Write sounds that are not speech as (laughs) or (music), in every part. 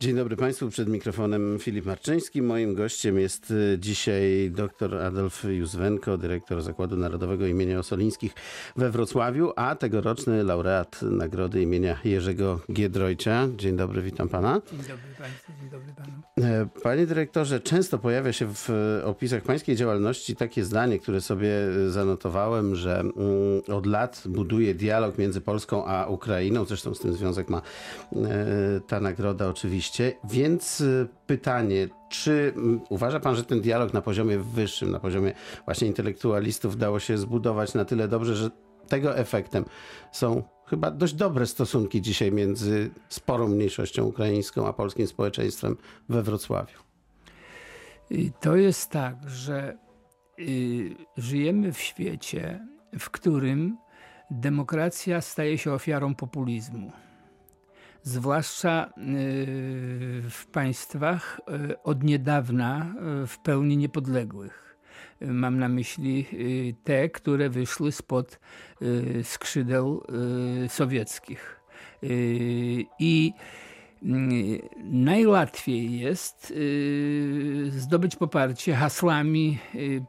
Dzień dobry Państwu, przed mikrofonem Filip Marczyński. Moim gościem jest y, dzisiaj dr Adolf Józwenko, dyrektor Zakładu Narodowego imienia Osolińskich we Wrocławiu, a tegoroczny laureat nagrody imienia Jerzego Giedroycia. Dzień dobry, witam Pana. Dzień dobry Państwu, dzień dobry Panu. E, Panie dyrektorze, często pojawia się w e, opisach Pańskiej działalności takie zdanie, które sobie e, zanotowałem, że mm, od lat buduje dialog między Polską a Ukrainą. Zresztą z tym związek ma ta nagroda oczywiście. Więc e, pytanie, czy uważa Pan, że ten dialog na poziomie wyższym, na poziomie właśnie intelektualistów dało się zbudować na tyle dobrze, że tego efektem są chyba dość dobre stosunki dzisiaj między sporą mniejszością ukraińską a polskim społeczeństwem we Wrocławiu? I To jest tak, że y, żyjemy w świecie, w którym demokracja staje się ofiarą populizmu. Zwłaszcza y, w państwach y, od niedawna y, w pełni niepodległych. Mam na myśli te, które wyszły spod skrzydeł sowieckich. I najłatwiej jest zdobyć poparcie hasłami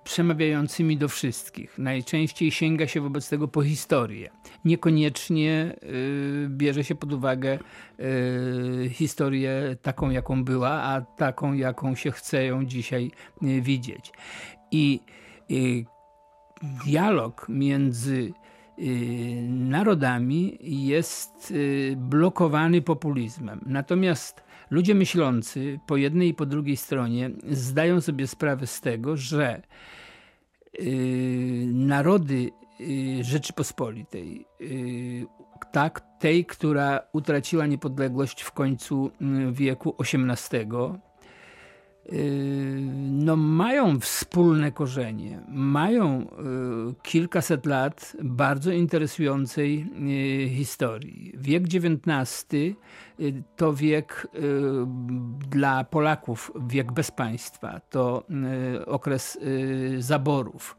przemawiającymi do wszystkich. Najczęściej sięga się wobec tego po historię. Niekoniecznie y, bierze się pod uwagę historię taką, jaką była, a taką, jaką się chce ją dzisiaj widzieć. I dialog między y, narodami jest y, blokowany populizmem. Natomiast ludzie myślący po jednej i po drugiej stronie zdają sobie sprawę z tego, że y, narody Rzeczypospolitej, tak, tej, która utraciła niepodległość w końcu wieku XVIII, no, mają wspólne korzenie, mają y, kilkaset lat bardzo interesującej y, historii. Wiek XIX y, to wiek dla Polaków, wiek bez państwa, to okres zaborów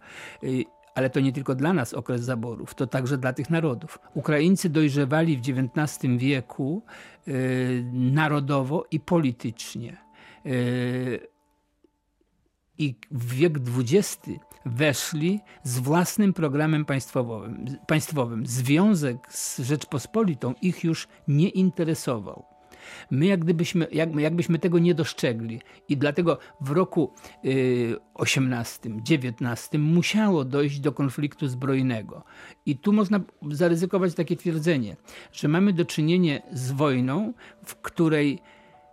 ale to nie tylko dla nas okres zaborów, to także dla tych narodów. Ukraińcy dojrzewali w XIX wieku narodowo i politycznie. I w wiek XX weszli z własnym programem państwowym. państwowym. Związek z Rzeczpospolitą ich już nie interesował. My jak gdybyśmy, jak, jakbyśmy tego nie dostrzegli i dlatego w roku y, 18, 19 musiało dojść do konfliktu zbrojnego. I tu można zaryzykować takie twierdzenie, że mamy do czynienia z wojną, w której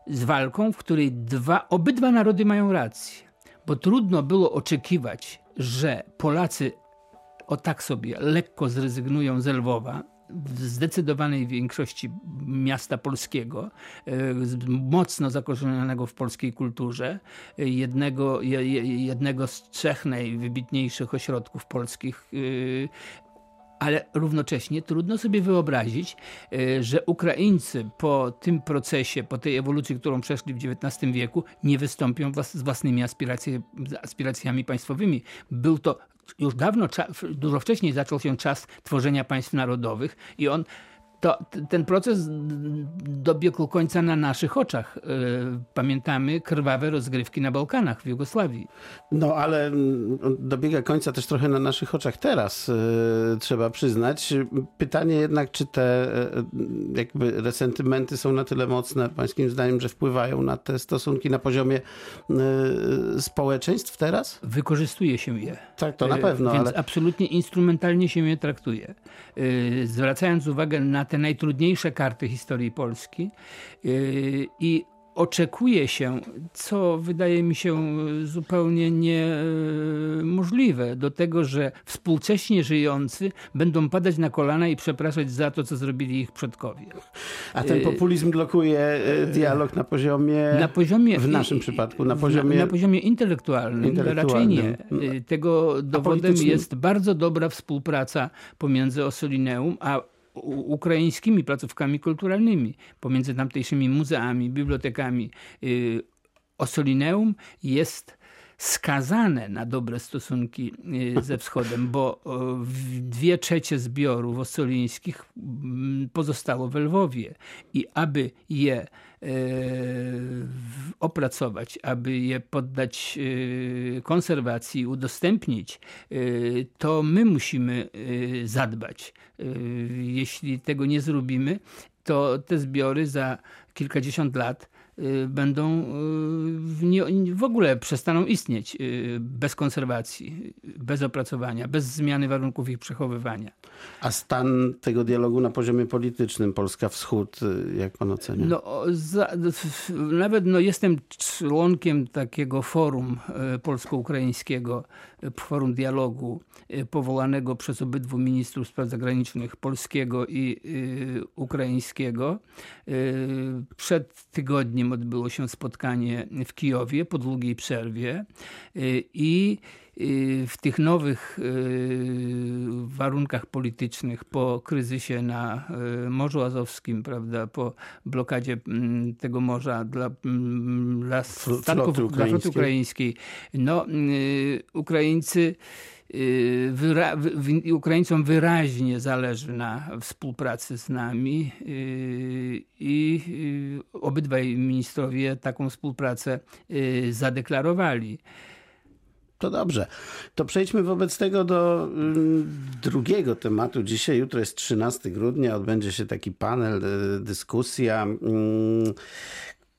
z walką, w której dwa, obydwa narody mają rację. Bo trudno było oczekiwać, że Polacy o tak sobie lekko zrezygnują z Lwowa, w zdecydowanej większości miasta polskiego, e, mocno zakorzenionego w polskiej kulturze, jednego, jednego z trzech najwybitniejszych ośrodków polskich e, ale równocześnie trudno sobie wyobrazić, e, że Ukraińcy po tym procesie, po tej ewolucji, którą przeszli w XIX wieku, nie wystąpią z własnymi aspiracjami państwowymi. Był to już dawno, dużo wcześniej zaczął się czas tworzenia państw narodowych i on to ten proces dobiegł końca na naszych oczach. E, pamiętamy krwawe rozgrywki na Bałkanach w Jugosławii. No ale mm, dobiega końca też trochę na naszych oczach teraz, e, trzeba przyznać. Pytanie jednak, czy te e, jakby resentymenty są na tyle mocne, pańskim zdaniem, że wpływają na te stosunki na poziomie społeczeństw teraz? Wykorzystuje się je. Tak, to na pewno. Więc ale... absolutnie instrumentalnie się je traktuje. Zwracając uwagę na te najtrudniejsze karty historii Polski yy, i oczekuje się, co wydaje mi się zupełnie niemożliwe, do tego, że współcześnie żyjący będą padać na kolana i przepraszać za to, co zrobili ich przodkowie. A ten populizm blokuje e, dialog na poziomie, na poziomie w naszym przypadku, na poziomie, na, na poziomie intelektualnym, intelektualnym. Raczej nie. No. Tego dowodem jest bardzo dobra współpraca pomiędzy Osolineum a ukraińskimi placówkami kulturalnymi, pomiędzy tamtejszymi muzeami, bibliotekami. Y, Osolineum jest skazane na dobre stosunki y, ze wschodem, bo dwie trzecie zbiorów osolińskich mm, pozostało w Lwowie. I aby je opracować, aby je poddać konserwacji, udostępnić, to my musimy dziękuję Jeśli tego nie zrobimy, to te zbiory za kilkadziesiąt lat będą y, nie, w ogóle przestaną istnieć y, bez konserwacji, bez opracowania, bez zmiany warunków ich przechowywania. A stan tego dialogu na poziomie politycznym Polska-Wschód, jak pan ocenia? No, za, nawet no, jestem członkiem takiego forum polsko-ukraińskiego, forum dialogu powołanego przez obydwu ministrów spraw zagranicznych polskiego i ukraińskiego. Przed tygodniem odbyło się spotkanie w Kijowie po długiej przerwie y, i w tych nowych y, warunkach politycznych, po kryzysie na Morzu Azowskim, prawda, po blokadzie mm, tego morza dla, mm, dla statków, dla floty ukraińskiej, no, Ukraińcy Y, wyra Ukraińcom wyraźnie zależy na współpracy z nami y, i y, obydwaj ministrowie taką współpracę zadeklarowali. To dobrze. To przejdźmy wobec tego do drugiego tematu. Dzisiaj, jutro jest 13 grudnia, odbędzie się taki panel, dyskusja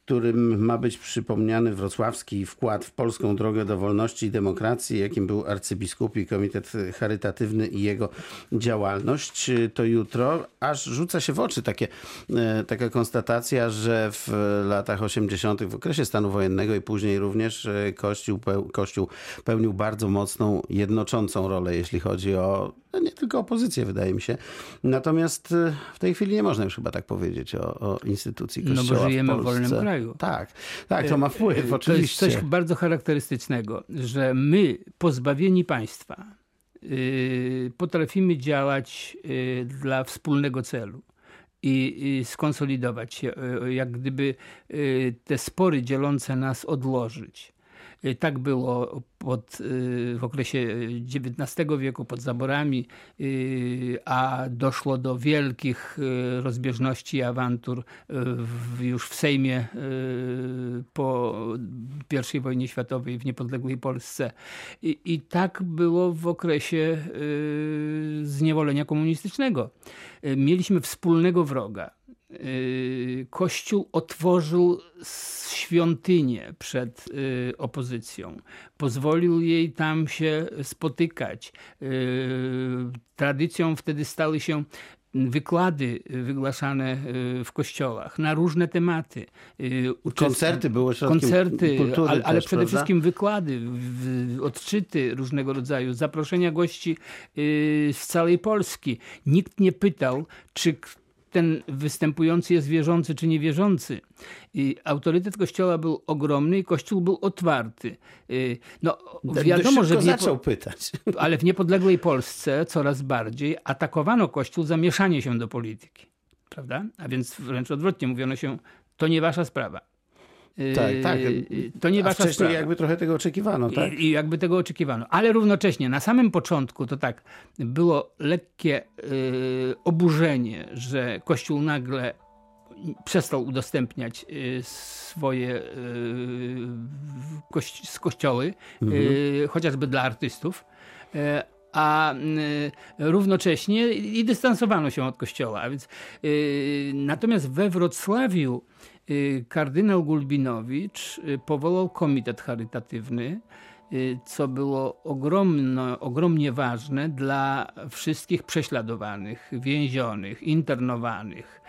którym ma być przypomniany wrocławski wkład w polską drogę do wolności i demokracji, jakim był arcybiskupi Komitet Charytatywny i jego działalność. To jutro aż rzuca się w oczy takie, e, taka konstatacja, że w latach 80., w okresie stanu wojennego i później również e, Kościół, Kościół pełnił bardzo mocną, jednoczącą rolę, jeśli chodzi o no nie tylko opozycję, wydaje mi się. Natomiast e, w tej chwili nie można już chyba tak powiedzieć o, o instytucji Kościoła No bo żyjemy w, w wolnym kraju. Tak, tak, to ma wpływ, oczywiście. To jest coś bardzo charakterystycznego, że my, pozbawieni państwa, yy, potrafimy działać dla wspólnego celu i, skonsolidować się, jak gdyby te spory dzielące nas odłożyć. Y, tak było pod, y, w okresie XIX wieku pod zaborami, y, a doszło do wielkich rozbieżności i awantur już w Sejmie po I wojnie światowej w niepodległej Polsce. I, i tak było w okresie zniewolenia komunistycznego. Mieliśmy wspólnego wroga Y, Kościół otworzył świątynię przed y, opozycją. Pozwolił jej tam się spotykać. Y, tradycją wtedy stały się wykłady wygłaszane w kościołach na różne tematy. koncerty były środkiem koncerty, kultury ale, ale też, przede prawda? wszystkim wykłady, odczyty różnego rodzaju, zaproszenia gości z całej Polski. Nikt nie pytał, czy ten występujący jest wierzący czy niewierzący. I autorytet Kościoła był ogromny i Kościół był otwarty. Y, no, wiadomo, że zaczął pytać. (laughs) Ale w niepodległej Polsce coraz bardziej atakowano Kościół za mieszanie się do polityki. Prawda? A więc wręcz odwrotnie mówiono się, to nie wasza sprawa. Tak, tak. To nie A wasza sprawa. jakby trochę tego oczekiwano, tak? I, I, jakby tego oczekiwano. Ale równocześnie na samym początku to tak, było lekkie y, oburzenie, że Kościół nagle przestał udostępniać y, swoje y, kości kościoły, mhm. chociażby dla artystów a równocześnie i dystansowano się od kościoła. A więc, natomiast we Wrocławiu Y, kardynał Gulbinowicz y, powołał komitet charytatywny, y, co było ogromno, ogromnie ważne dla wszystkich prześladowanych, więzionych, internowanych.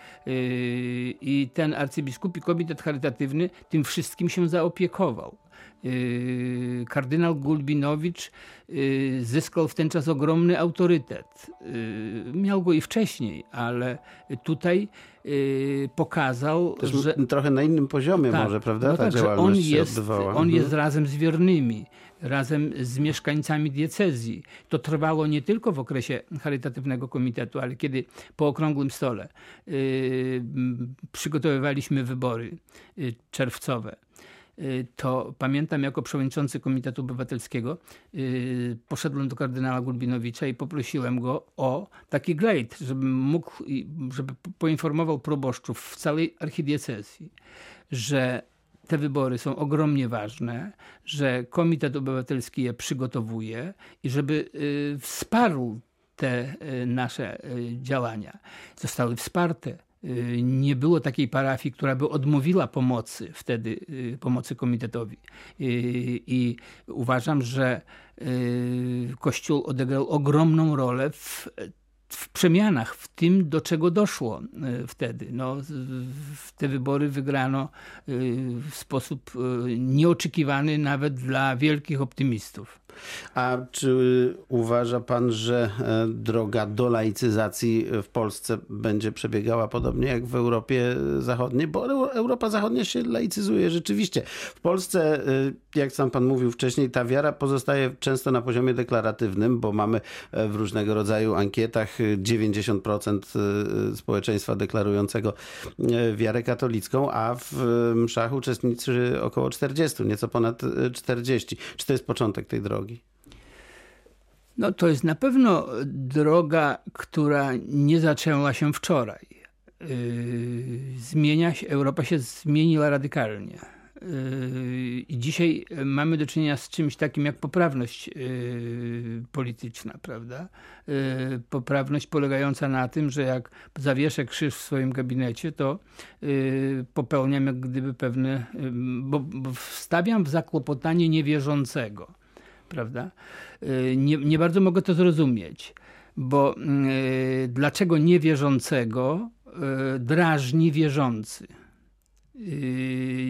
I ten arcybiskupi komitet charytatywny tym wszystkim się zaopiekował. Y, kardynał Gulbinowicz y, zyskał w ten czas ogromny autorytet. Y, miał go i wcześniej, ale tutaj pokazał, Też że... Trochę na innym poziomie tak, może, prawda? No Ta tak, działalność on jest. On mhm. jest razem z wiernymi, razem z mieszkańcami diecezji. To trwało nie tylko w okresie charytatywnego komitetu, ale kiedy po okrągłym stole yy, przygotowywaliśmy wybory yy, czerwcowe to pamiętam jako przewodniczący Komitetu Obywatelskiego poszedłem do kardynała Gulbinowicza i poprosiłem go o taki glejt, żeby mógł, żeby poinformował proboszczów w całej archidiecezji, że te wybory są ogromnie ważne, że Komitet Obywatelski je przygotowuje i żeby wsparł te nasze działania. Zostały wsparte Y, nie było takiej parafii, która by odmówiła pomocy wtedy, y, pomocy komitetowi. Y, I uważam, że Kościół odegrał ogromną rolę w w przemianach, w tym, do czego doszło wtedy. No, te wybory wygrano w sposób nieoczekiwany nawet dla wielkich optymistów. A czy uważa pan, że e, droga do laicyzacji w Polsce będzie przebiegała podobnie jak w Europie Zachodniej? Bo Europa Zachodnia się laicyzuje rzeczywiście. W Polsce, e, jak sam pan mówił wcześniej, ta wiara pozostaje często na poziomie deklaratywnym, bo mamy e, w różnego rodzaju ankietach 90% społeczeństwa deklarującego wiarę katolicką, a w mszach uczestniczy około 40, nieco ponad 40. Czy to jest początek tej drogi? Drogi? No to jest na pewno droga, która nie zaczęła się wczoraj. Yy, zmienia się, Europa się zmieniła radykalnie. Yy, I dzisiaj mamy do czynienia z czymś takim jak poprawność yy, polityczna, prawda? Poprawność polegająca na tym, że jak zawieszę krzyż w swoim gabinecie, to popełniam jak gdyby pewne, bo, bo wstawiam w zakłopotanie niewierzącego prawda? Y, nie, nie bardzo mogę to zrozumieć, bo y, dlaczego niewierzącego y, drażni wierzący?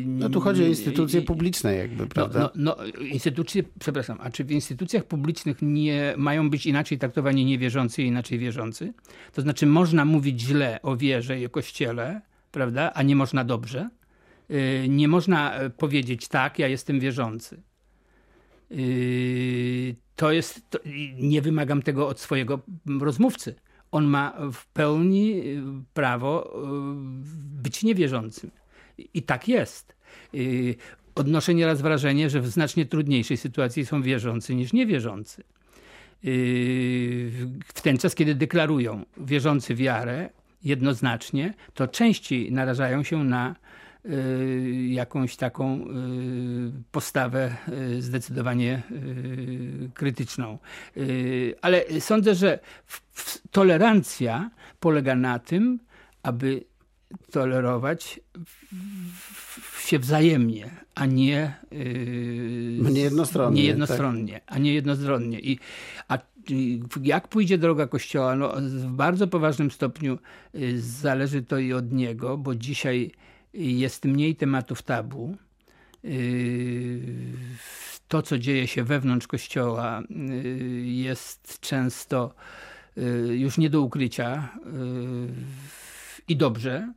No tu chodzi o instytucje publiczne jakby, no, prawda? No, no, no, instytucje, przepraszam, a czy w instytucjach publicznych nie mają być inaczej traktowani niewierzący i inaczej wierzący? To znaczy można mówić źle o wierze i o kościele, prawda, a nie można dobrze? Nie można e, powiedzieć tak, ja jestem wierzący. Yy, to jest, to, nie wymagam tego od swojego rozmówcy. On ma w pełni yy, prawo yy, być niewierzącym. I tak jest. Odnoszę nieraz wrażenie, że w znacznie trudniejszej sytuacji są wierzący niż niewierzący. W ten czas, kiedy deklarują wierzący wiarę jednoznacznie, to częściej narażają się na jakąś taką y, postawę y, zdecydowanie krytyczną. Ale sądzę, że tolerancja polega na tym, aby tolerować się wzajemnie, a nie, nie jednostronnie. Nie jednostronnie, tak? a nie jednostronnie. I, a jak pójdzie droga Kościoła? No, w bardzo poważnym stopniu zależy to i od niego, bo dzisiaj jest mniej tematów tabu. Yy, to, co dzieje się wewnątrz kościoła, yy, jest często yy, już nie do ukrycia i dobrze.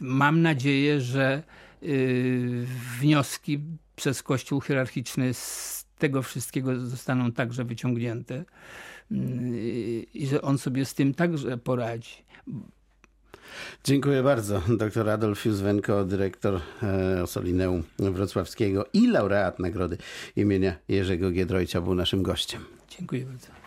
Mam nadzieję, że wnioski przez Kościół hierarchiczny z tego wszystkiego zostaną także wyciągnięte i że on sobie z tym także poradzi. Dziękuję bardzo. Dr Adolf Józwenko, dyrektor e, Osolineum Wrocławskiego i laureat nagrody imienia Jerzego Giedroycia był naszym gościem. Dziękuję bardzo.